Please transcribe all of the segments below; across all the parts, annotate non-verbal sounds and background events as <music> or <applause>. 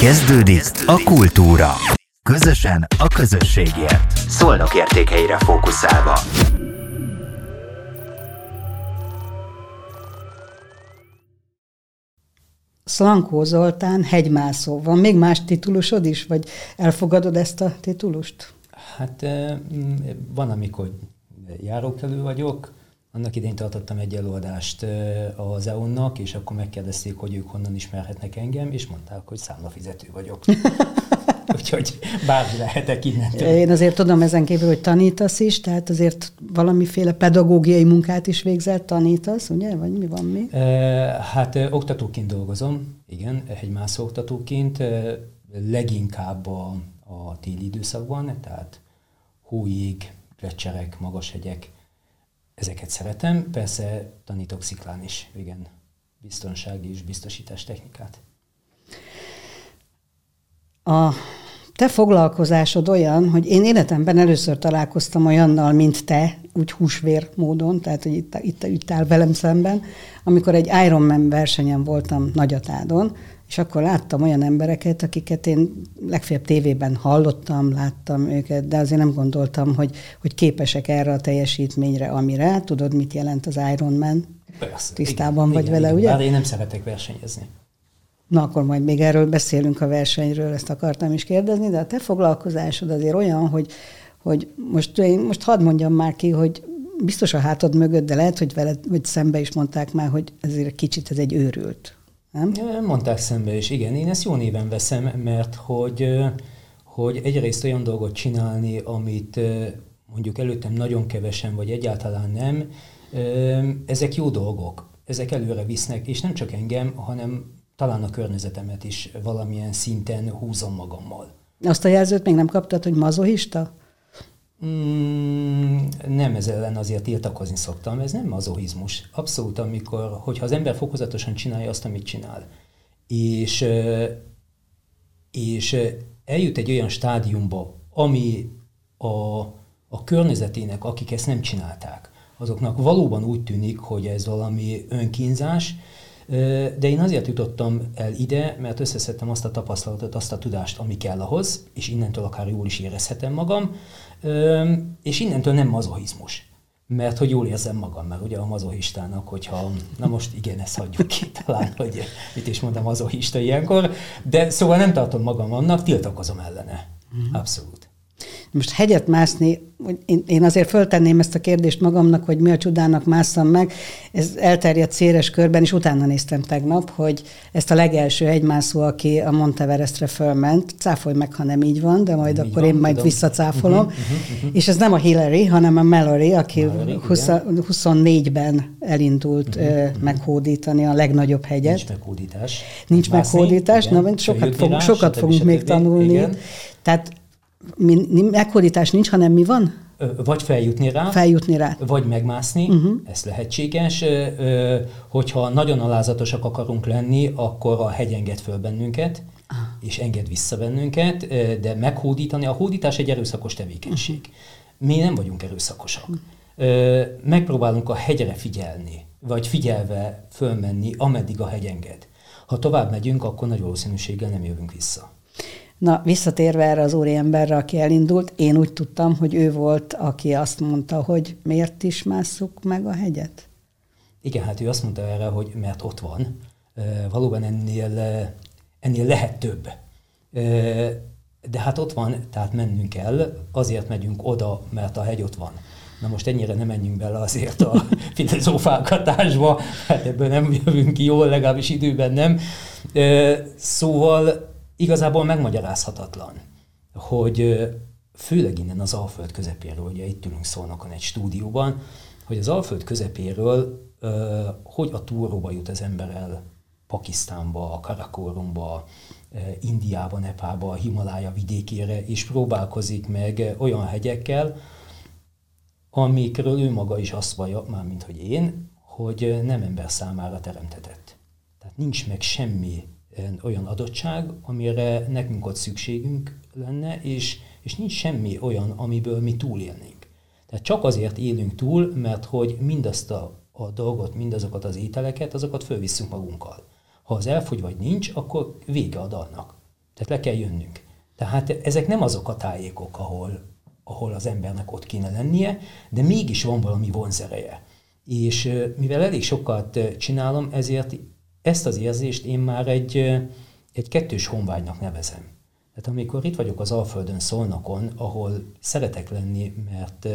Kezdődik a kultúra. Közösen a közösségért. Szolnok értékeire fókuszálva. Szlankó Zoltán, hegymászó. Van még más titulusod is, vagy elfogadod ezt a titulust? Hát van, amikor járókelő vagyok, annak idén tartottam egy előadást az EON-nak, és akkor megkérdezték, hogy ők honnan ismerhetnek engem, és mondták, hogy számlafizető vagyok. <laughs> Úgyhogy bármi lehetek innentől. Én azért tudom ezen kívül, hogy tanítasz is, tehát azért valamiféle pedagógiai munkát is végzel, tanítasz, ugye? Vagy mi van mi? Hát oktatóként dolgozom, igen, mászó oktatóként, leginkább a, a téli időszakban, tehát hóig, grecserek, magas hegyek, ezeket szeretem. Persze tanítok sziklán is, igen, biztonsági és biztosítás technikát. A te foglalkozásod olyan, hogy én életemben először találkoztam olyannal, mint te, úgy húsvér módon, tehát hogy itt, itt, itt áll velem szemben, amikor egy Ironman versenyen voltam Nagyatádon, és akkor láttam olyan embereket, akiket én legfeljebb tévében hallottam, láttam őket, de azért nem gondoltam, hogy, hogy képesek erre a teljesítményre, amire. Tudod, mit jelent az Ironman? Persze. Tisztában igen, vagy igen, vele, igen. ugye? Bár én nem szeretek versenyezni. Na, akkor majd még erről beszélünk a versenyről, ezt akartam is kérdezni, de a te foglalkozásod azért olyan, hogy, hogy most, én most hadd mondjam már ki, hogy biztos a hátad mögött, de lehet, hogy veled, vagy szembe is mondták már, hogy ezért kicsit ez egy őrült. Nem? Mondták szembe is, igen. Én ezt jó néven veszem, mert hogy, hogy egyrészt olyan dolgot csinálni, amit mondjuk előttem nagyon kevesen, vagy egyáltalán nem, ezek jó dolgok. Ezek előre visznek, és nem csak engem, hanem talán a környezetemet is valamilyen szinten húzom magammal. Azt a jelzőt még nem kaptad, hogy mazohista? Mm, nem ez ellen azért tiltakozni szoktam, ez nem mazohizmus. Abszolút, amikor, hogyha az ember fokozatosan csinálja azt, amit csinál, és, és eljut egy olyan stádiumba, ami a, a környezetének, akik ezt nem csinálták, azoknak valóban úgy tűnik, hogy ez valami önkínzás, de én azért jutottam el ide, mert összeszedtem azt a tapasztalatot, azt a tudást, ami kell ahhoz, és innentől akár jól is érezhetem magam, és innentől nem mazohizmus. Mert hogy jól érzem magam, mert ugye a mazohistának, hogyha, na most igen, ezt hagyjuk ki <laughs> talán, hogy mit is mondom mazohista ilyenkor, de szóval nem tartom magam annak, tiltakozom ellene. Mhm. Abszolút. Most hegyet mászni, én azért föltenném ezt a kérdést magamnak, hogy mi a csodának másszam meg. Ez elterjedt széles körben, és utána néztem tegnap, hogy ezt a legelső hegymászó, aki a Monteverestre fölment, cáfolj meg, ha nem így van, de majd nem akkor van, én majd tudom. visszacáfolom. Uh-huh, uh-huh, uh-huh. És ez nem a Hillary, hanem a Mallory, aki Mallory, 20, 24-ben elindult uh-huh, uh-huh. meghódítani a legnagyobb hegyet. Nincs meghódítás. Nincs Mászni, meghódítás, igen. na, sokat, fog, sokat fogunk még tanulni. Igen. Tehát mi, meghódítás nincs, hanem mi van? Vagy feljutni rá, feljutni rá. vagy megmászni, uh-huh. ez lehetséges. Hogyha nagyon alázatosak akarunk lenni, akkor a hegy enged föl bennünket, uh. és enged vissza bennünket, de meghódítani, a hódítás egy erőszakos tevékenység. Uh-huh. Mi nem vagyunk erőszakosak. Uh-huh. Megpróbálunk a hegyre figyelni, vagy figyelve fölmenni, ameddig a hegy enged. Ha tovább megyünk, akkor nagy valószínűséggel nem jövünk vissza. Na, visszatérve erre az úriemberre, aki elindult, én úgy tudtam, hogy ő volt, aki azt mondta, hogy miért is másszuk meg a hegyet? Igen, hát ő azt mondta erre, hogy mert ott van. Valóban ennél, ennél lehet több. De hát ott van, tehát mennünk kell, azért megyünk oda, mert a hegy ott van. Na most ennyire nem menjünk bele azért a <laughs> filozófálgatásba, hát ebből nem jövünk ki jól, legalábbis időben nem. Szóval igazából megmagyarázhatatlan, hogy főleg innen az Alföld közepéről, ugye itt ülünk Szolnokon egy stúdióban, hogy az Alföld közepéről hogy a túróba jut az ember el Pakisztánba, Karakorumba, Indiába, Nepába, Himalája vidékére, és próbálkozik meg olyan hegyekkel, amikről ő maga is azt vallja, mármint hogy én, hogy nem ember számára teremtetett. Tehát nincs meg semmi olyan adottság, amire nekünk ott szükségünk lenne, és, és nincs semmi olyan, amiből mi túlélnénk. Tehát csak azért élünk túl, mert hogy mindazt a, a dolgot, mindazokat az ételeket, azokat fölvisszünk magunkkal. Ha az elfogy vagy nincs, akkor vége a dalnak. Tehát le kell jönnünk. Tehát ezek nem azok a tájékok, ahol, ahol az embernek ott kéne lennie, de mégis van valami vonzereje. És mivel elég sokat csinálom, ezért ezt az érzést én már egy, egy kettős honvágynak nevezem. Tehát amikor itt vagyok az Alföldön, Szolnokon, ahol szeretek lenni, mert,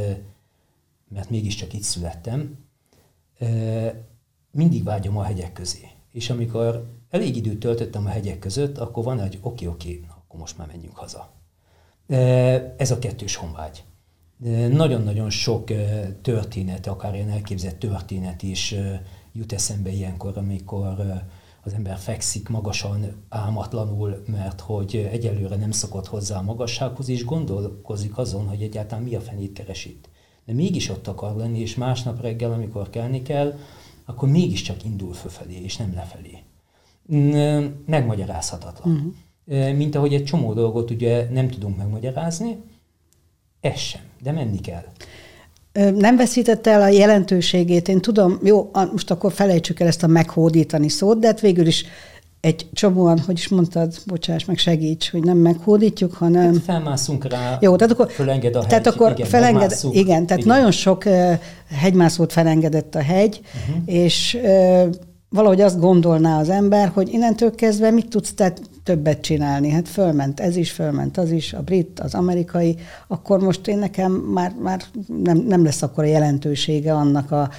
mert mégiscsak itt születtem, mindig vágyom a hegyek közé. És amikor elég időt töltöttem a hegyek között, akkor van egy oké, oké, akkor most már menjünk haza. Ez a kettős honvágy. Nagyon-nagyon sok történet, akár ilyen elképzett történet is jut eszembe ilyenkor, amikor az ember fekszik magasan, álmatlanul, mert hogy egyelőre nem szokott hozzá a magassághoz, és gondolkozik azon, hogy egyáltalán mi a fenét keres itt. De mégis ott akar lenni, és másnap reggel, amikor kelni kell, akkor mégiscsak indul fölfelé, és nem lefelé. Megmagyarázhatatlan. Uh-huh. Mint ahogy egy csomó dolgot ugye nem tudunk megmagyarázni, ez sem, de menni kell. Nem veszítette el a jelentőségét. Én tudom, jó, most akkor felejtsük el ezt a meghódítani szót, de hát végül is egy csomóan, hogy is mondtad, bocsáss meg, segíts, hogy nem meghódítjuk, hanem... Hát felmászunk rá, Jó, tehát akkor, fölenged a hegy, tehát akkor igen, felenged, igen, tehát igen. nagyon sok uh, hegymászót felengedett a hegy, uh-huh. és uh, valahogy azt gondolná az ember, hogy innentől kezdve mit tudsz te többet csinálni? Hát fölment ez is, fölment az is, a brit, az amerikai, akkor most én nekem már, már nem, nem lesz akkor a jelentősége annak a,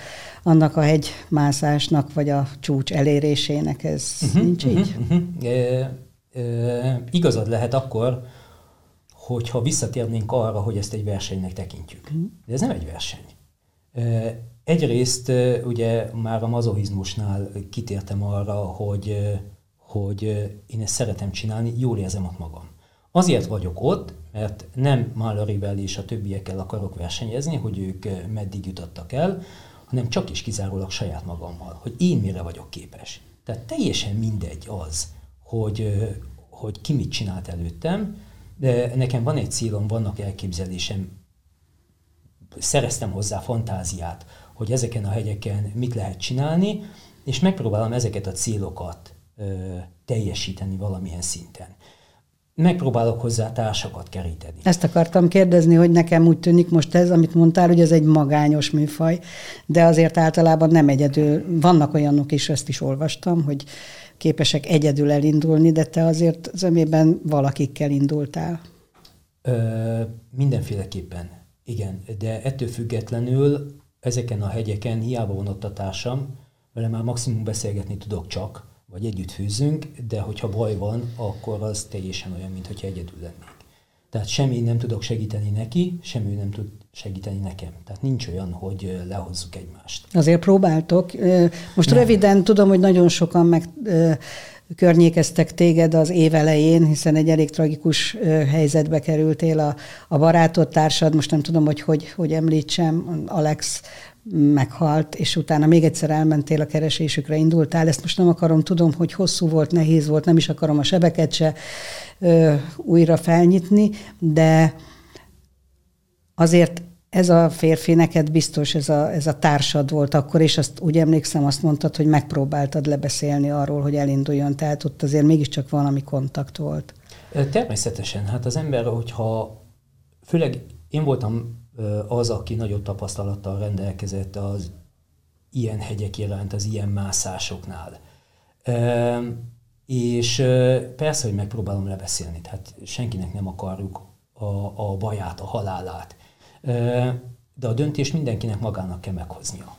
annak a hegymászásnak, vagy a csúcs elérésének. Ez uh-huh, nincs uh-huh, így? Uh-huh. E, e, igazad lehet akkor, hogyha visszatérnénk arra, hogy ezt egy versenynek tekintjük. Uh-huh. De ez nem egy verseny. E, Egyrészt ugye már a mazohizmusnál kitértem arra, hogy, hogy én ezt szeretem csinálni, jól érzem ott magam. Azért vagyok ott, mert nem Malloryvel és a többiekkel akarok versenyezni, hogy ők meddig jutottak el, hanem csak is kizárólag saját magammal, hogy én mire vagyok képes. Tehát teljesen mindegy az, hogy, hogy ki mit csinált előttem, de nekem van egy célom, vannak elképzelésem, szereztem hozzá fantáziát, hogy ezeken a hegyeken mit lehet csinálni, és megpróbálom ezeket a célokat ö, teljesíteni valamilyen szinten. Megpróbálok hozzá társakat keríteni. Ezt akartam kérdezni, hogy nekem úgy tűnik most ez, amit mondtál, hogy ez egy magányos műfaj, de azért általában nem egyedül. Vannak olyanok is, ezt is olvastam, hogy képesek egyedül elindulni, de te azért zömében valakikkel indultál. Ö, mindenféleképpen, igen, de ettől függetlenül ezeken a hegyeken hiába van ott a társam, vele már maximum beszélgetni tudok csak, vagy együtt fűzünk, de hogyha baj van, akkor az teljesen olyan, mintha egyedül lennék. Tehát semmi nem tudok segíteni neki, semmi nem tud segíteni nekem. Tehát nincs olyan, hogy lehozzuk egymást. Azért próbáltok. Most nem. röviden tudom, hogy nagyon sokan meg környékeztek téged az év elején, hiszen egy elég tragikus helyzetbe kerültél a, a barátod, társad, most nem tudom, hogy hogy, hogy említsem, Alex meghalt, és utána még egyszer elmentél a keresésükre, indultál. Ezt most nem akarom, tudom, hogy hosszú volt, nehéz volt, nem is akarom a sebeket se ö, újra felnyitni, de azért ez a férfi neked biztos, ez a, ez a társad volt akkor, és azt úgy emlékszem, azt mondtad, hogy megpróbáltad lebeszélni arról, hogy elinduljon, tehát ott azért mégiscsak valami kontakt volt. Természetesen, hát az ember, hogyha főleg én voltam az, aki nagyobb tapasztalattal rendelkezett az ilyen hegyek iránt, az ilyen mászásoknál. És persze, hogy megpróbálom lebeszélni, tehát senkinek nem akarjuk a, a baját, a halálát de a döntés mindenkinek magának kell meghoznia.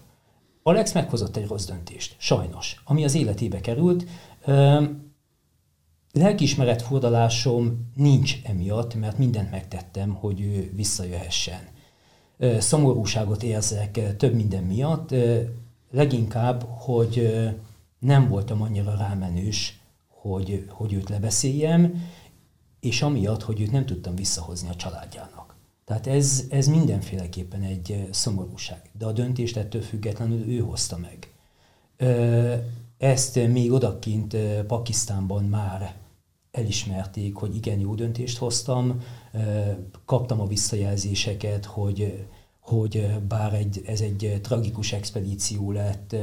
Alex meghozott egy rossz döntést, sajnos, ami az életébe került. Lelkiismeret fordalásom nincs emiatt, mert mindent megtettem, hogy ő visszajöhessen. Szomorúságot érzek több minden miatt, leginkább, hogy nem voltam annyira rámenős, hogy, hogy őt lebeszéljem, és amiatt, hogy őt nem tudtam visszahozni a családjának. Tehát ez, ez mindenféleképpen egy szomorúság. De a döntést ettől függetlenül ő hozta meg. Ezt még odakint Pakisztánban már elismerték, hogy igen, jó döntést hoztam, kaptam a visszajelzéseket, hogy, hogy bár egy, ez egy tragikus expedíció lett,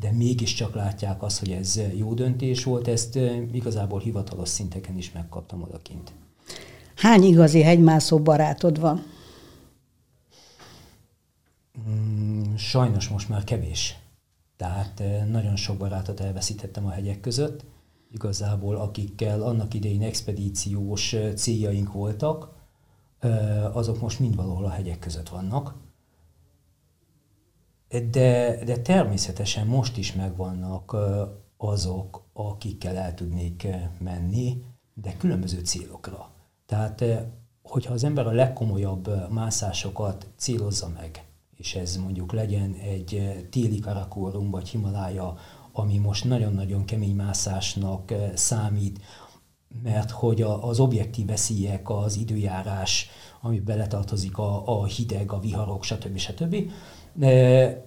de mégiscsak látják azt, hogy ez jó döntés volt, ezt igazából hivatalos szinteken is megkaptam odakint. Hány igazi hegymászó barátod van? Mm, sajnos most már kevés. Tehát nagyon sok barátot elveszítettem a hegyek között. Igazából akikkel annak idején expedíciós céljaink voltak, azok most mind valahol a hegyek között vannak. De, de természetesen most is megvannak azok, akikkel el tudnék menni, de különböző célokra. Tehát, hogyha az ember a legkomolyabb mászásokat célozza meg, és ez mondjuk legyen egy téli Karakorum vagy Himalája, ami most nagyon-nagyon kemény mászásnak számít, mert hogy az objektív veszélyek, az időjárás, ami beletartozik a, a hideg, a viharok, stb. stb.,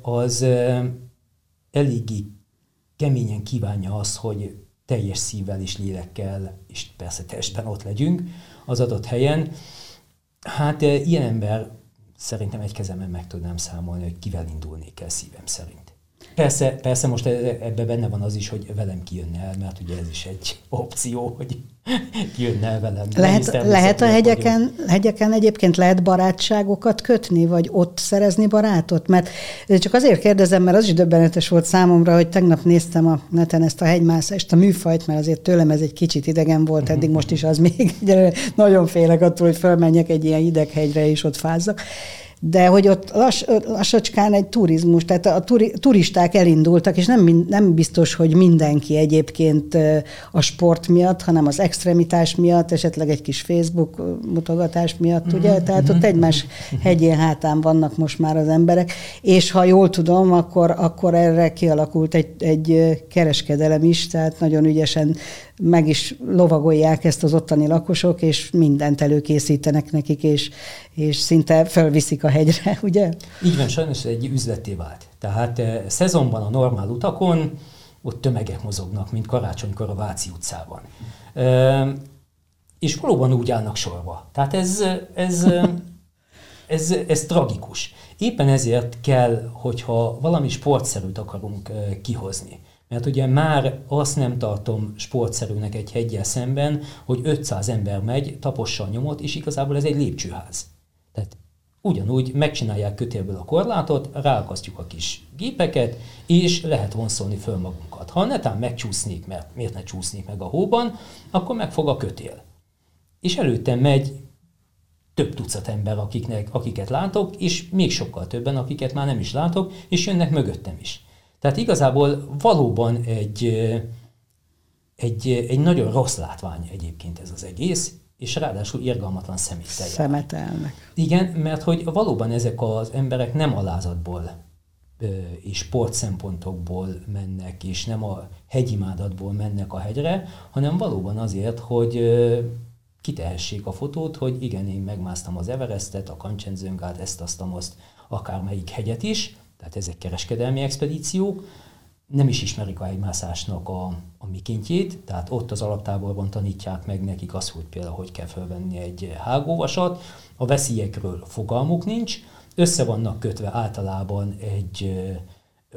az eléggé keményen kívánja azt, hogy teljes szívvel és lélekkel, és persze testben ott legyünk az adott helyen. Hát ilyen ember szerintem egy kezemen meg tudnám számolni, hogy kivel indulnék el szívem szerint. Persze, persze most ebben benne van az is, hogy velem kijönne el, mert ugye ez is egy opció, hogy kijönne el velem. Lehet, lehet a hegyeken, hegyeken egyébként lehet barátságokat kötni, vagy ott szerezni barátot? Mert csak azért kérdezem, mert az is döbbenetes volt számomra, hogy tegnap néztem a neten ezt a hegymászást, a műfajt, mert azért tőlem ez egy kicsit idegen volt, eddig most is az még. <laughs> Nagyon félek attól, hogy fölmenjek egy ilyen ideghegyre, és ott fázzak de hogy ott lass, lassacskán egy turizmus, tehát a turi, turisták elindultak, és nem, nem biztos, hogy mindenki egyébként a sport miatt, hanem az extremitás miatt, esetleg egy kis Facebook mutogatás miatt, ugye? Mm-hmm. Tehát ott egymás hegyén hátán vannak most már az emberek, és ha jól tudom, akkor, akkor erre kialakult egy, egy kereskedelem is, tehát nagyon ügyesen meg is lovagolják ezt az ottani lakosok, és mindent előkészítenek nekik, és, és szinte fölviszik a hegyre, <laughs> ugye? Így van, sajnos egy üzleté vált. Tehát eh, szezonban a normál utakon ott tömegek mozognak, mint karácsonykor a Váci utcában. E, és valóban úgy állnak sorba. Tehát ez, ez, ez, ez tragikus. Éppen ezért kell, hogyha valami sportszerűt akarunk kihozni, mert ugye már azt nem tartom sportszerűnek egy hegyel szemben, hogy 500 ember megy, tapossa a nyomot, és igazából ez egy lépcsőház. Tehát ugyanúgy megcsinálják kötélből a korlátot, ráakasztjuk a kis gépeket, és lehet vonszolni föl magunkat. Ha netán megcsúsznék, mert miért ne csúsznék meg a hóban, akkor megfog a kötél. És előttem megy több tucat ember, akiknek, akiket látok, és még sokkal többen, akiket már nem is látok, és jönnek mögöttem is. Tehát igazából valóban egy, egy, egy nagyon rossz látvány egyébként ez az egész, és ráadásul irgalmatlan szeméttel Szemetelnek. Igen, mert hogy valóban ezek az emberek nem alázatból és sport szempontokból mennek, és nem a hegyimádatból mennek a hegyre, hanem valóban azért, hogy kitehessék a fotót, hogy igen, én megmásztam az Everestet, a Kancsenjungát, ezt, azt, azt, akármelyik hegyet is, tehát ezek kereskedelmi expedíciók, nem is ismerik a hegymászásnak a, a mikéntjét, tehát ott az alaptáborban tanítják meg nekik azt, hogy például hogy kell felvenni egy hágóvasat, a veszélyekről fogalmuk nincs, össze vannak kötve általában egy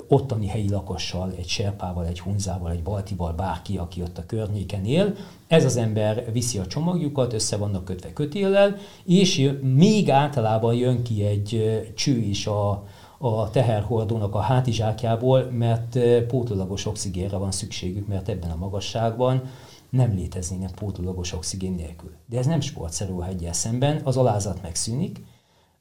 ottani helyi lakossal, egy serpával, egy hunzával, egy baltival, bárki, aki ott a környéken él. Ez az ember viszi a csomagjukat, össze vannak kötve kötéllel, és még általában jön ki egy cső is a, a teherhordónak a hátizsákjából, mert pótolagos oxigénre van szükségük, mert ebben a magasságban nem léteznének pótolagos oxigén nélkül. De ez nem sportszerű a hegyel szemben, az alázat megszűnik.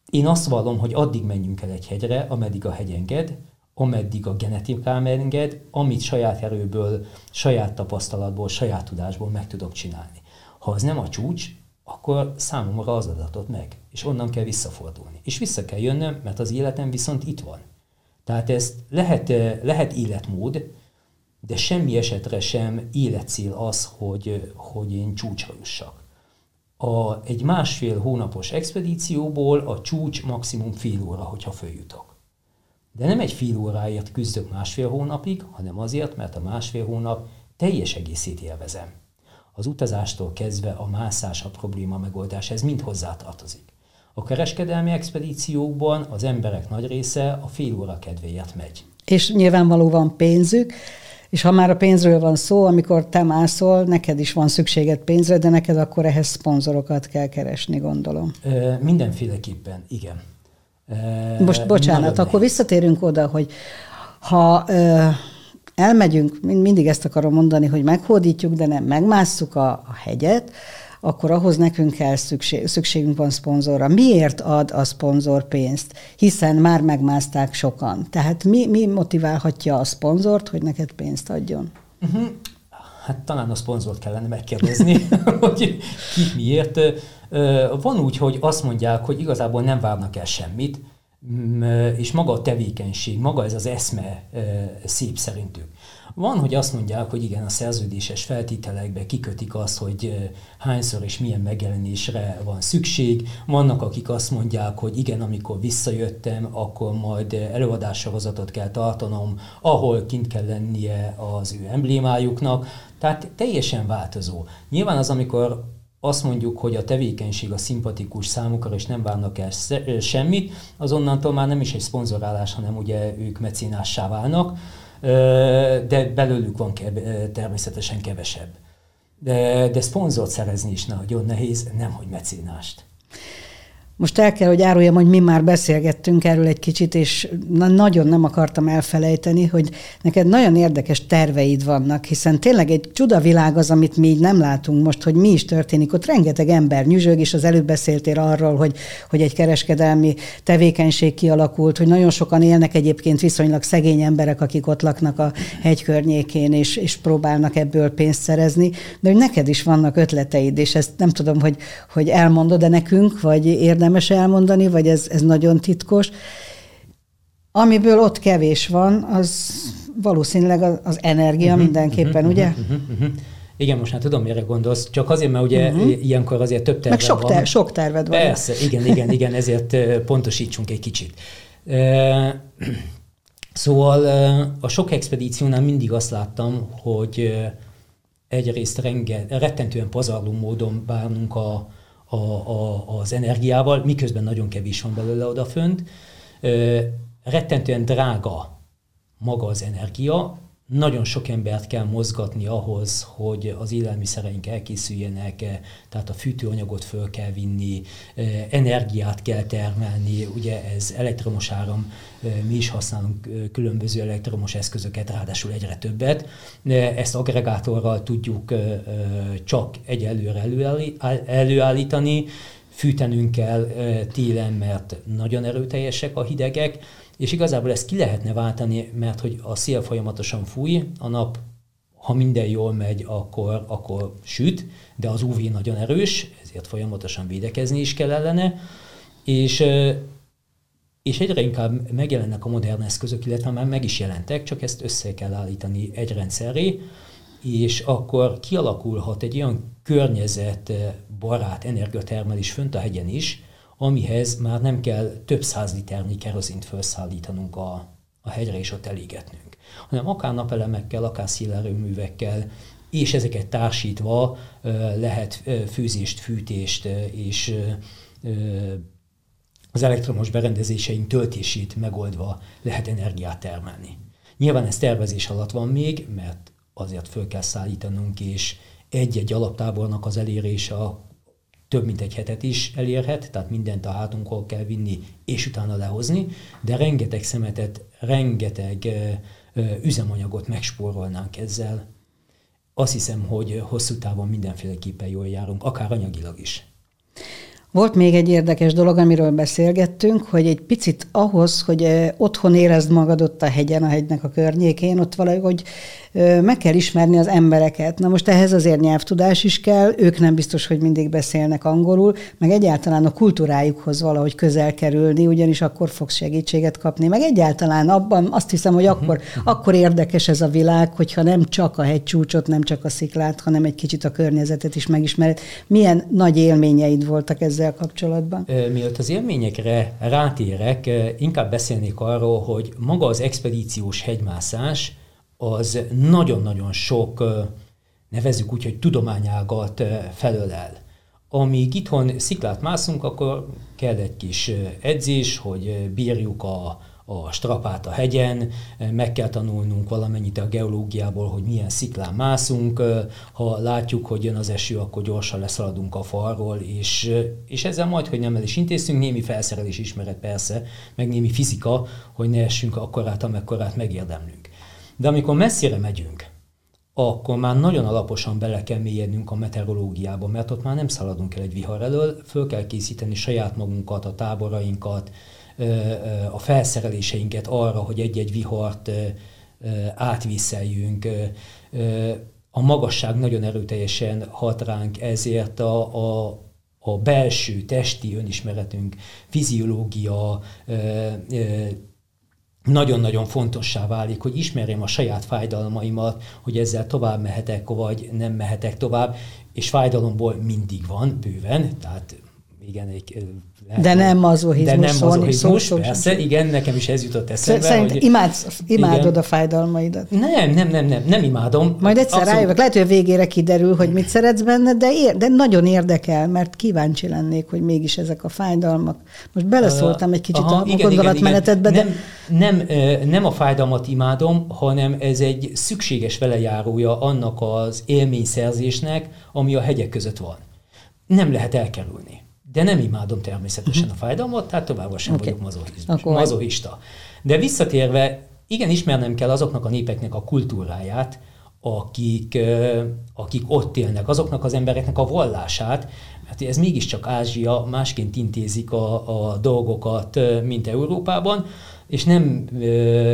Én azt vallom, hogy addig menjünk el egy hegyre, ameddig a hegy enged, ameddig a genetikám enged, amit saját erőből, saját tapasztalatból, saját tudásból meg tudok csinálni. Ha az nem a csúcs, akkor számomra az adatot meg, és onnan kell visszafordulni. És vissza kell jönnöm, mert az életem viszont itt van. Tehát ez lehet, lehet életmód, de semmi esetre sem életcél az, hogy, hogy én csúcsra jussak. A, egy másfél hónapos expedícióból a csúcs maximum fél óra, hogyha följutok. De nem egy fél óráért küzdök másfél hónapig, hanem azért, mert a másfél hónap teljes egészét élvezem. Az utazástól kezdve a mászás, a probléma megoldás, ez mind hozzátartozik. A kereskedelmi expedíciókban az emberek nagy része a fél óra kedvéért megy. És nyilvánvaló van pénzük, és ha már a pénzről van szó, amikor te mászol, neked is van szükséged pénzre, de neked akkor ehhez szponzorokat kell keresni, gondolom. E, mindenféleképpen, igen. E, Most bocsánat, akkor visszatérünk oda, hogy ha e, elmegyünk, mindig ezt akarom mondani, hogy meghódítjuk, de nem megmásszuk a, a hegyet, akkor ahhoz nekünk kell szükség, szükségünk van szponzorra. Miért ad a szponzor pénzt? Hiszen már megmászták sokan. Tehát mi, mi motiválhatja a szponzort, hogy neked pénzt adjon? Uh-huh. Hát talán a szponzort kellene megkérdezni, <laughs> hogy ki miért. Van úgy, hogy azt mondják, hogy igazából nem várnak el semmit, és maga a tevékenység, maga ez az eszme szép szerintük. Van, hogy azt mondják, hogy igen, a szerződéses feltételekbe kikötik azt, hogy hányszor és milyen megjelenésre van szükség. Vannak, akik azt mondják, hogy igen, amikor visszajöttem, akkor majd előadássorozatot kell tartanom, ahol kint kell lennie az ő emblémájuknak. Tehát teljesen változó. Nyilván az, amikor azt mondjuk, hogy a tevékenység a szimpatikus számukra, és nem várnak el semmit, azonnantól már nem is egy szponzorálás, hanem ugye ők mecénássá válnak de belőlük van természetesen kevesebb. De, de szponzort szerezni is nagyon nehéz, nem hogy mecénást. Most el kell, hogy áruljam, hogy mi már beszélgettünk erről egy kicsit, és na, nagyon nem akartam elfelejteni, hogy neked nagyon érdekes terveid vannak, hiszen tényleg egy csudavilág az, amit mi így nem látunk most, hogy mi is történik. Ott rengeteg ember nyüzsög, és az előbb beszéltél arról, hogy, hogy egy kereskedelmi tevékenység kialakult, hogy nagyon sokan élnek egyébként viszonylag szegény emberek, akik ott laknak a hegy környékén, és, és próbálnak ebből pénzt szerezni, de hogy neked is vannak ötleteid, és ezt nem tudom, hogy, hogy elmondod de nekünk, vagy érdemes érdemes elmondani, vagy ez, ez nagyon titkos. Amiből ott kevés van, az valószínűleg az, az energia uh-huh, mindenképpen, uh-huh, ugye? Uh-huh, uh-huh. Igen, most már tudom, mire gondolsz, csak azért, mert ugye uh-huh. ilyenkor azért több terved Meg sok, ter- van. sok terved van. Persze, igen, igen, igen, ezért pontosítsunk egy kicsit. Szóval a sok expedíciónál mindig azt láttam, hogy egyrészt renge, rettentően pazarló módon bánunk a, a, a, az energiával, miközben nagyon kevés van belőle odafönt. Rettentően drága maga az energia, nagyon sok embert kell mozgatni ahhoz, hogy az élelmiszereink elkészüljenek, tehát a fűtőanyagot föl kell vinni, energiát kell termelni, ugye ez elektromos áram, mi is használunk különböző elektromos eszközöket, ráadásul egyre többet. Ezt agregátorral tudjuk csak egyelőre előállítani, fűtenünk kell télen, mert nagyon erőteljesek a hidegek, és igazából ezt ki lehetne váltani, mert hogy a szél folyamatosan fúj, a nap, ha minden jól megy, akkor, akkor süt, de az UV nagyon erős, ezért folyamatosan védekezni is kell ellene, és és egyre inkább megjelennek a modern eszközök, illetve már meg is jelentek, csak ezt össze kell állítani egy rendszerré, és akkor kialakulhat egy olyan környezetbarát energiatermelés fönt a hegyen is, amihez már nem kell több száz liternyi kerozint felszállítanunk a, a hegyre és ott elégetnünk, hanem akár napelemekkel, akár szélerőművekkel, és ezeket társítva lehet főzést, fűtést és az elektromos berendezéseink töltését megoldva lehet energiát termelni. Nyilván ez tervezés alatt van még, mert azért föl kell szállítanunk, és egy-egy alaptábornak az elérése a több mint egy hetet is elérhet, tehát mindent a hátunkról kell vinni, és utána lehozni, de rengeteg szemetet, rengeteg üzemanyagot megspórolnánk ezzel. Azt hiszem, hogy hosszú távon mindenféleképpen jól járunk, akár anyagilag is. Volt még egy érdekes dolog, amiről beszélgettünk, hogy egy picit ahhoz, hogy otthon érezd magad ott a hegyen, a hegynek a környékén, ott valahogy meg kell ismerni az embereket. Na most ehhez azért nyelvtudás is kell, ők nem biztos, hogy mindig beszélnek angolul, meg egyáltalán a kultúrájukhoz valahogy közel kerülni, ugyanis akkor fogsz segítséget kapni. Meg egyáltalán abban azt hiszem, hogy akkor, uh-huh. akkor érdekes ez a világ, hogyha nem csak a hegycsúcsot, nem csak a sziklát, hanem egy kicsit a környezetet is megismered. Milyen nagy élményeid voltak ezzel kapcsolatban? Mielőtt az élményekre rátérek, inkább beszélnék arról, hogy maga az expedíciós hegymászás, az nagyon-nagyon sok, nevezzük úgy, hogy tudományágat felölel. amíg itthon sziklát mászunk, akkor kell egy kis edzés, hogy bírjuk a, a strapát a hegyen, meg kell tanulnunk valamennyit a geológiából, hogy milyen sziklán mászunk, ha látjuk, hogy jön az eső, akkor gyorsan leszaladunk a falról, és, és ezzel majd, hogy nem el is intéztünk, némi felszerelés ismeret persze, meg némi fizika, hogy ne essünk akkorát, amekkorát megérdemlünk. De amikor messzire megyünk, akkor már nagyon alaposan bele kell mélyednünk a meteorológiába, mert ott már nem szaladunk el egy vihar elől, föl kell készíteni saját magunkat, a táborainkat, a felszereléseinket arra, hogy egy-egy vihart átviszeljünk. A magasság nagyon erőteljesen hat ránk, ezért a, a, a belső testi önismeretünk, fiziológia, nagyon-nagyon fontossá válik, hogy ismerjem a saját fájdalmaimat, hogy ezzel tovább mehetek, vagy nem mehetek tovább, és fájdalomból mindig van, bőven, tehát igen, egy, lehet, de nem mazohizmus. De nem mazohizmus, szó, persze, szó. igen, nekem is ez jutott eszembe. Szerint hogy, imádsz, imádod igen. a fájdalmaidat. Nem, nem, nem, nem, nem imádom. Majd egyszer Abszolút. rájövök, lehet, hogy a végére kiderül, hogy mit szeretsz benne, de, ér, de nagyon érdekel, mert kíváncsi lennék, hogy mégis ezek a fájdalmak. Most beleszóltam egy kicsit Aha, a igen, gondolatmenetedbe, de... Nem, nem, nem a fájdalmat imádom, hanem ez egy szükséges velejárója annak az élményszerzésnek, ami a hegyek között van. Nem lehet elkerülni. De nem imádom természetesen uh-huh. a fájdalmat, tehát továbbra sem okay. vagyok mazohista. De visszatérve, igen, ismernem kell azoknak a népeknek a kultúráját, akik, akik ott élnek, azoknak az embereknek a vallását, mert ez mégiscsak Ázsia, másként intézik a, a dolgokat, mint Európában, és nem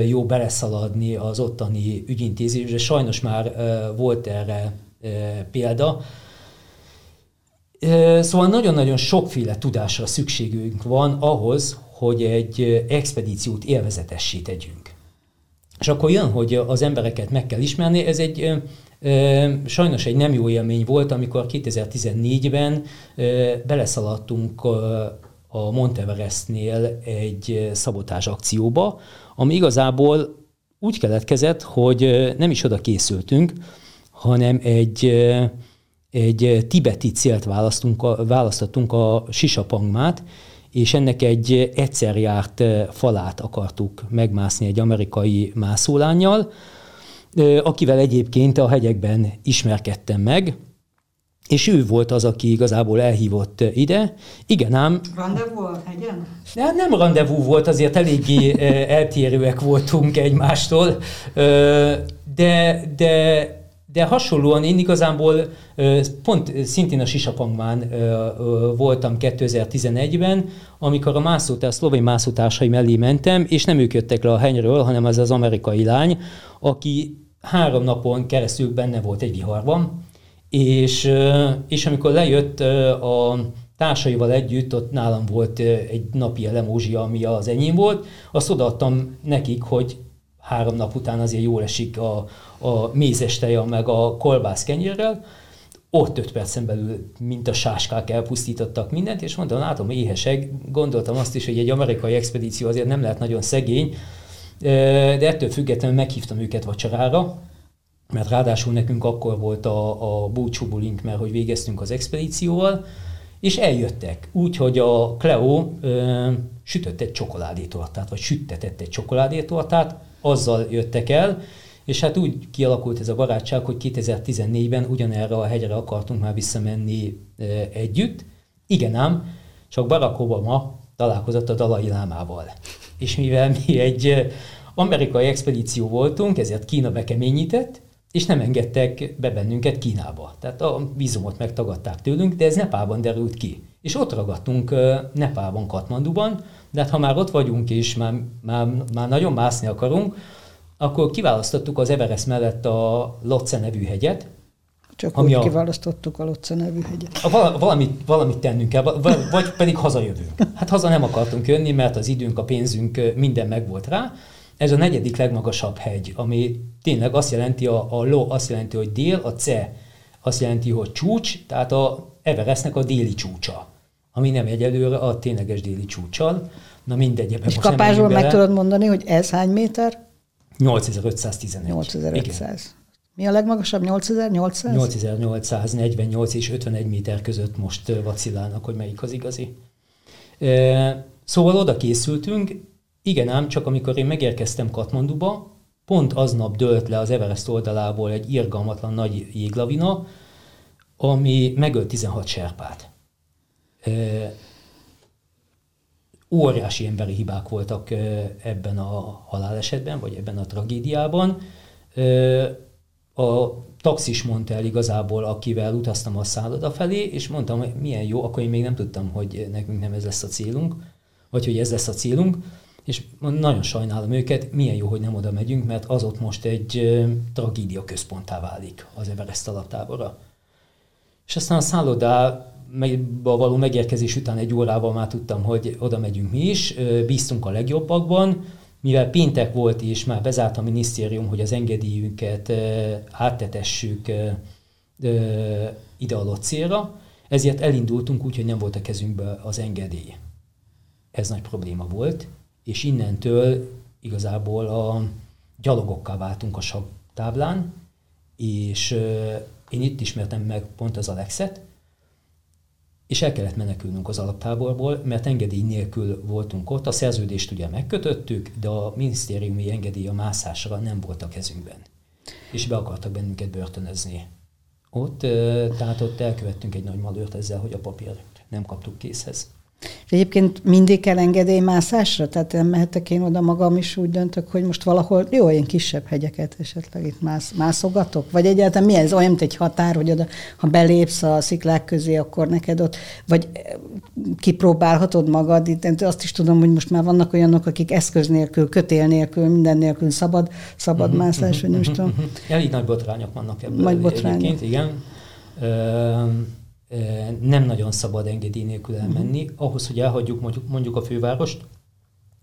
jó beleszaladni az ottani ügyintézésbe. Sajnos már volt erre példa, Szóval nagyon-nagyon sokféle tudásra szükségünk van ahhoz, hogy egy expedíciót élvezetessé tegyünk. És akkor jön, hogy az embereket meg kell ismerni. Ez egy sajnos egy nem jó élmény volt, amikor 2014-ben beleszaladtunk a Monteverestnél egy szabotás akcióba, ami igazából úgy keletkezett, hogy nem is oda készültünk, hanem egy egy eh, tibeti célt választunk, választottunk a Sisapangmát, és ennek egy egyszer járt eh, falát akartuk megmászni egy amerikai mászólányjal, eh, akivel egyébként a hegyekben ismerkedtem meg, és ő volt az, aki igazából elhívott ide. Igen ám... Rendezvú a hegyen? Nem, nem rendezvú volt, azért eléggé eltérőek voltunk egymástól, de, de de hasonlóan én igazából pont szintén a Sisapangmán voltam 2011-ben, amikor a mászótár, szlovén mászótársai mellé mentem, és nem ők jöttek le a henyről, hanem az az amerikai lány, aki három napon keresztül benne volt egy viharban, és, és amikor lejött a társaival együtt, ott nálam volt egy napi elemózsia, ami az enyém volt, azt odaadtam nekik, hogy három nap után azért jól esik a, a mézes teja meg a kolbász kenyérrel, ott öt percen belül, mint a sáskák elpusztítottak mindent, és mondtam, látom, éhesek, gondoltam azt is, hogy egy amerikai expedíció azért nem lehet nagyon szegény, de ettől függetlenül meghívtam őket vacsorára, mert ráadásul nekünk akkor volt a, a búcsúbulink, mert hogy végeztünk az expedícióval, és eljöttek. Úgy, hogy a Cleo ö, sütött egy csokoládétortát, vagy süttetett egy csokoládétortát, azzal jöttek el, és hát úgy kialakult ez a barátság, hogy 2014-ben ugyanerre a hegyre akartunk már visszamenni együtt. Igen ám, csak Barack Obama találkozott a Dalai Lámával. És mivel mi egy amerikai expedíció voltunk, ezért Kína bekeményített, és nem engedtek be bennünket Kínába. Tehát a vízumot megtagadták tőlünk, de ez Nepában derült ki. És ott ragadtunk Nepában, Katmanduban, de hát ha már ott vagyunk és már, már, már nagyon mászni akarunk, akkor kiválasztottuk az Everest mellett a Lotse nevű hegyet. Csak ami úgy a, kiválasztottuk a Lotse nevű hegyet. A, valamit, valamit tennünk kell, vagy, pedig hazajövünk. Hát haza nem akartunk jönni, mert az időnk, a pénzünk, minden megvolt rá. Ez a negyedik legmagasabb hegy, ami tényleg azt jelenti, a, a Lo azt jelenti, hogy dél, a Ce azt jelenti, hogy csúcs, tehát a Everestnek a déli csúcsa, ami nem egyelőre a tényleges déli csúcsal. Na mindegy, És kapásból meg tudod mondani, hogy ez hány méter? 8511. 8500. Mi a legmagasabb? 8800? 8848 és 51 méter között most vacillálnak, hogy melyik az igazi. Szóval oda készültünk, igen ám, csak amikor én megérkeztem Katmanduba, pont aznap dőlt le az Everest oldalából egy irgalmatlan nagy jéglavina, ami megölt 16 serpát. Óriási emberi hibák voltak ebben a halálesetben, vagy ebben a tragédiában. A taxis mondta el igazából, akivel utaztam a szálloda felé, és mondtam, hogy milyen jó, akkor én még nem tudtam, hogy nekünk nem ez lesz a célunk, vagy hogy ez lesz a célunk, és nagyon sajnálom őket, milyen jó, hogy nem oda megyünk, mert az ott most egy tragédia központtá válik az Everest alaptábora. És aztán a szállodába való megérkezés után egy órával már tudtam, hogy oda megyünk mi is, bíztunk a legjobbakban, mivel péntek volt és már bezárt a minisztérium, hogy az engedélyünket áttetessük ide a célra, ezért elindultunk úgy, hogy nem volt a kezünkbe az engedély. Ez nagy probléma volt, és innentől igazából a gyalogokká váltunk a táblán, és én itt ismertem meg pont az Alexet, és el kellett menekülnünk az alaptáborból, mert engedély nélkül voltunk ott. A szerződést ugye megkötöttük, de a minisztériumi engedély a mászásra nem volt a kezünkben. És be akartak bennünket börtönözni. Ott, tehát ott elkövettünk egy nagy malőrt ezzel, hogy a papírt nem kaptuk készhez. És egyébként mindig kell engedélymászásra? Tehát nem mehetek én oda magam is úgy döntök, hogy most valahol, jó, ilyen kisebb hegyeket esetleg itt mász, mászogatok? Vagy egyáltalán mi ez? Olyan, mint egy határ, hogy oda, ha belépsz a sziklák közé, akkor neked ott, vagy eh, kipróbálhatod magad. Itt azt is tudom, hogy most már vannak olyanok, akik eszköz nélkül, kötél nélkül, minden nélkül szabad, szabad uh-huh, mászás, vagy nem is tudom. Elég nagy botrányok vannak ebből. Nagy botrányok. igen. Uh, nem nagyon szabad engedély nélkül elmenni. Ahhoz, hogy elhagyjuk mondjuk, mondjuk a fővárost,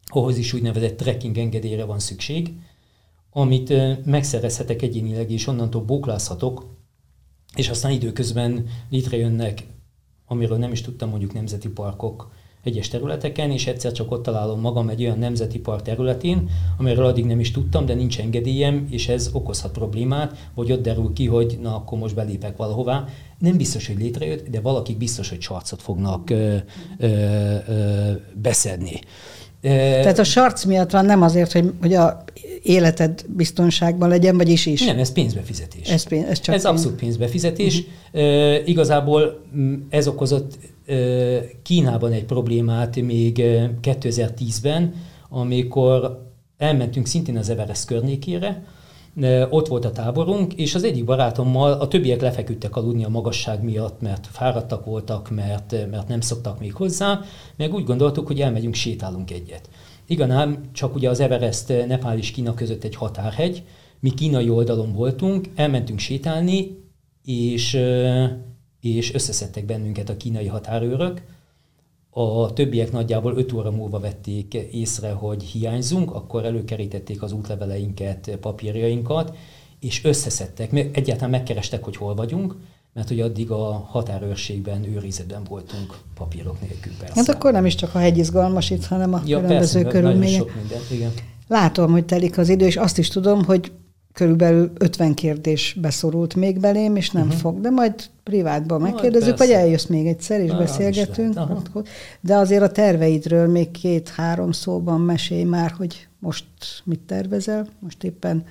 ahhoz is úgynevezett trekking engedélyre van szükség, amit megszerezhetek egyénileg, és onnantól bóklázhatok, és aztán időközben létrejönnek, amiről nem is tudtam, mondjuk nemzeti parkok, egyes területeken, és egyszer csak ott találom magam egy olyan nemzeti park területén, amiről addig nem is tudtam, de nincs engedélyem, és ez okozhat problémát, vagy ott derül ki, hogy na akkor most belépek valahová. Nem biztos, hogy létrejött, de valakik biztos, hogy sarcot fognak ö, ö, ö, beszedni. Tehát a sarc miatt van, nem azért, hogy, hogy a életed biztonságban legyen, vagyis is? Nem, ez pénzbefizetés. Ez, pénz, ez, csak ez pénz. abszolút pénzbefizetés. Uh-huh. E, igazából ez okozott Kínában egy problémát még 2010-ben, amikor elmentünk szintén az Everest környékére, ott volt a táborunk, és az egyik barátommal a többiek lefeküdtek aludni a magasság miatt, mert fáradtak voltak, mert, mert nem szoktak még hozzá, meg úgy gondoltuk, hogy elmegyünk, sétálunk egyet. Igen, csak ugye az Everest Nepál és Kína között egy határhegy, mi kínai oldalon voltunk, elmentünk sétálni, és és összeszedtek bennünket a kínai határőrök. A többiek nagyjából 5 óra múlva vették észre, hogy hiányzunk, akkor előkerítették az útleveleinket, papírjainkat, és összeszedtek, egyáltalán megkerestek, hogy hol vagyunk, mert ugye addig a határőrségben, őrizetben voltunk papírok nélkül persze. Hát akkor nem is csak a hegy izgalmasít, hanem a ja, különböző persze, körülmények. Sok minden, igen. Látom, hogy telik az idő, és azt is tudom, hogy körülbelül 50 kérdés beszorult még belém, és nem uh-huh. fog, de majd privátban megkérdezzük, vagy eljössz még egyszer, és Na, beszélgetünk. De azért a terveidről még két-három szóban mesélj már, hogy most mit tervezel, most éppen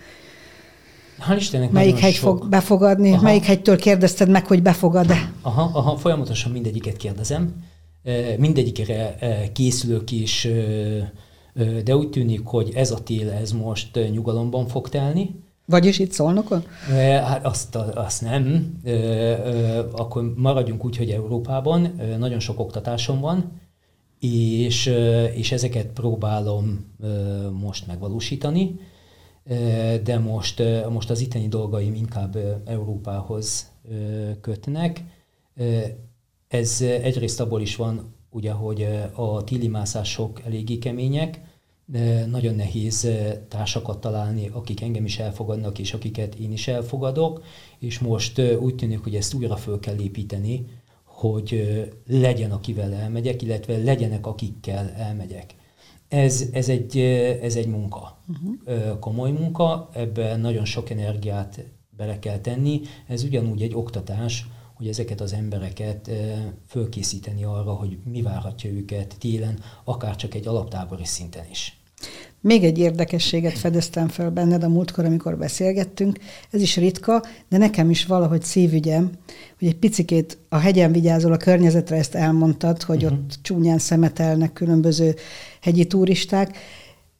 Hál' Istennek Melyik hegy sok. fog befogadni? Aha. Melyik hegytől kérdezted meg, hogy befogad-e? Aha, aha, folyamatosan mindegyiket kérdezem. Mindegyikre készülök is, de úgy tűnik, hogy ez a tél, ez most nyugalomban fog telni vagyis itt szólnokon? Hát azt, azt nem. Akkor maradjunk úgy, hogy Európában nagyon sok oktatásom van, és, és ezeket próbálom most megvalósítani, de most, most az itteni dolgaim inkább Európához kötnek. Ez egyrészt abból is van, ugye, hogy a tilimászások eléggé kemények, nagyon nehéz társakat találni, akik engem is elfogadnak, és akiket én is elfogadok, és most úgy tűnik, hogy ezt újra föl kell építeni, hogy legyen, akivel elmegyek, illetve legyenek, akikkel elmegyek. Ez, ez, egy, ez egy munka, uh-huh. komoly munka, ebben nagyon sok energiát bele kell tenni. Ez ugyanúgy egy oktatás, hogy ezeket az embereket fölkészíteni arra, hogy mi várhatja őket télen, akár csak egy alaptábori szinten is. Még egy érdekességet fedeztem fel benned a múltkor, amikor beszélgettünk. Ez is ritka, de nekem is valahogy szívügyem, hogy egy picikét a hegyen vigyázol a környezetre, ezt elmondtad, hogy uh-huh. ott csúnyán szemetelnek különböző hegyi turisták.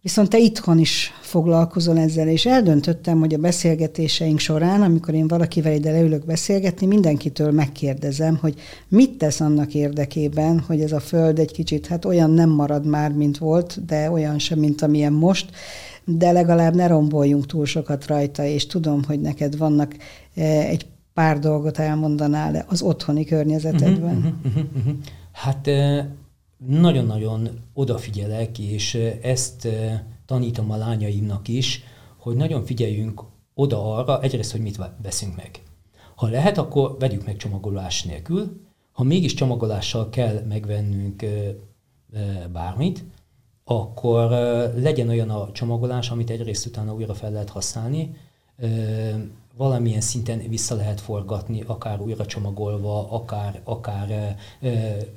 Viszont te itthon is foglalkozol ezzel, és eldöntöttem, hogy a beszélgetéseink során, amikor én valakivel ide leülök beszélgetni, mindenkitől megkérdezem, hogy mit tesz annak érdekében, hogy ez a föld egy kicsit, hát olyan nem marad már, mint volt, de olyan sem, mint amilyen most, de legalább ne romboljunk túl sokat rajta, és tudom, hogy neked vannak eh, egy pár dolgot elmondanál az otthoni környezetedben. Uh-huh, uh-huh, uh-huh. Hát eh, nagyon-nagyon odafigyelek, és ezt tanítom a lányaimnak is, hogy nagyon figyeljünk oda arra, egyrészt, hogy mit veszünk meg. Ha lehet, akkor vegyük meg csomagolás nélkül. Ha mégis csomagolással kell megvennünk bármit, akkor legyen olyan a csomagolás, amit egyrészt utána újra fel lehet használni, valamilyen szinten vissza lehet forgatni, akár újra csomagolva, akár, akár ö,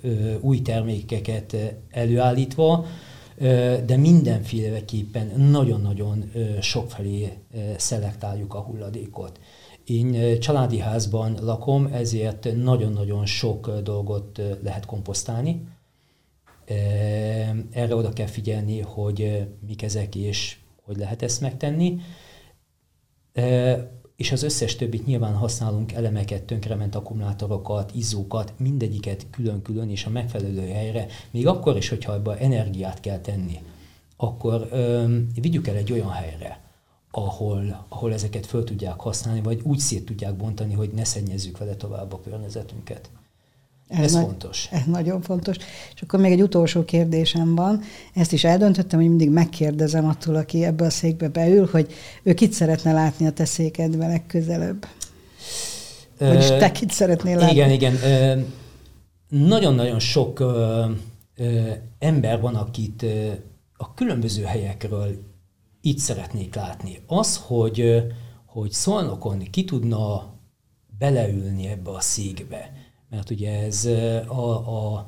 ö, új termékeket előállítva, de mindenféleképpen nagyon-nagyon sokfelé szelektáljuk a hulladékot. Én családi házban lakom, ezért nagyon-nagyon sok dolgot lehet komposztálni. Erre oda kell figyelni, hogy mik ezek és hogy lehet ezt megtenni és az összes többit nyilván használunk elemeket, tönkrement akkumulátorokat, izzókat, mindegyiket külön-külön és a megfelelő helyre, még akkor is, hogyha ebbe energiát kell tenni, akkor öm, vigyük el egy olyan helyre, ahol, ahol ezeket föl tudják használni, vagy úgy szét tudják bontani, hogy ne szennyezzük vele tovább a környezetünket. Ez, ez nagy, fontos. Ez nagyon fontos. És akkor még egy utolsó kérdésem van. Ezt is eldöntöttem, hogy mindig megkérdezem attól, aki ebbe a székbe beül, hogy ő kit szeretne látni a te székedben legközelebb. Vagyis te kit szeretnél látni? Igen, igen. Nagyon-nagyon sok ember van, akit a különböző helyekről itt szeretnék látni. Az, hogy, hogy szolnokon ki tudna beleülni ebbe a székbe, mert ugye ez a, a,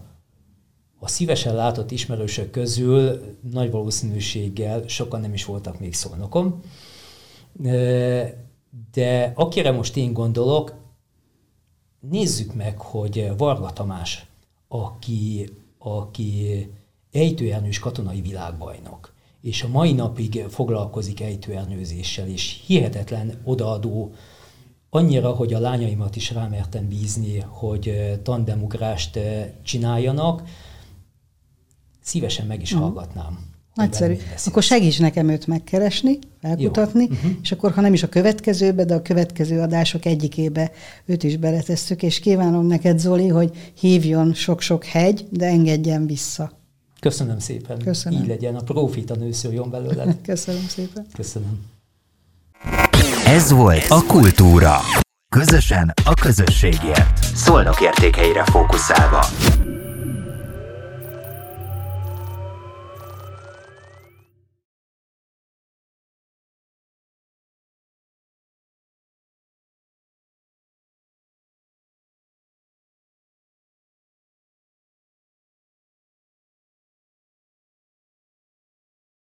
a szívesen látott ismerősök közül nagy valószínűséggel sokan nem is voltak még szolnokom, de akire most én gondolok, nézzük meg, hogy Varga Tamás, aki, aki ejtőernyős katonai világbajnok, és a mai napig foglalkozik ejtőernyőzéssel, és hihetetlen odaadó annyira, hogy a lányaimat is rámertem bízni, hogy tandemugrást csináljanak, szívesen meg is mm. hallgatnám. Nagyszerű. Akkor segíts nekem őt megkeresni, felkutatni, uh-huh. és akkor, ha nem is a következőbe, de a következő adások egyikébe őt is beletesszük, és kívánom neked, Zoli, hogy hívjon sok-sok hegy, de engedjen vissza. Köszönöm szépen. Köszönöm. Így legyen, a profita nőszüljon belőle. <laughs> Köszönöm szépen. Köszönöm. Ez volt a Kultúra. Közösen a közösségért. Szolnok értékeire fókuszálva.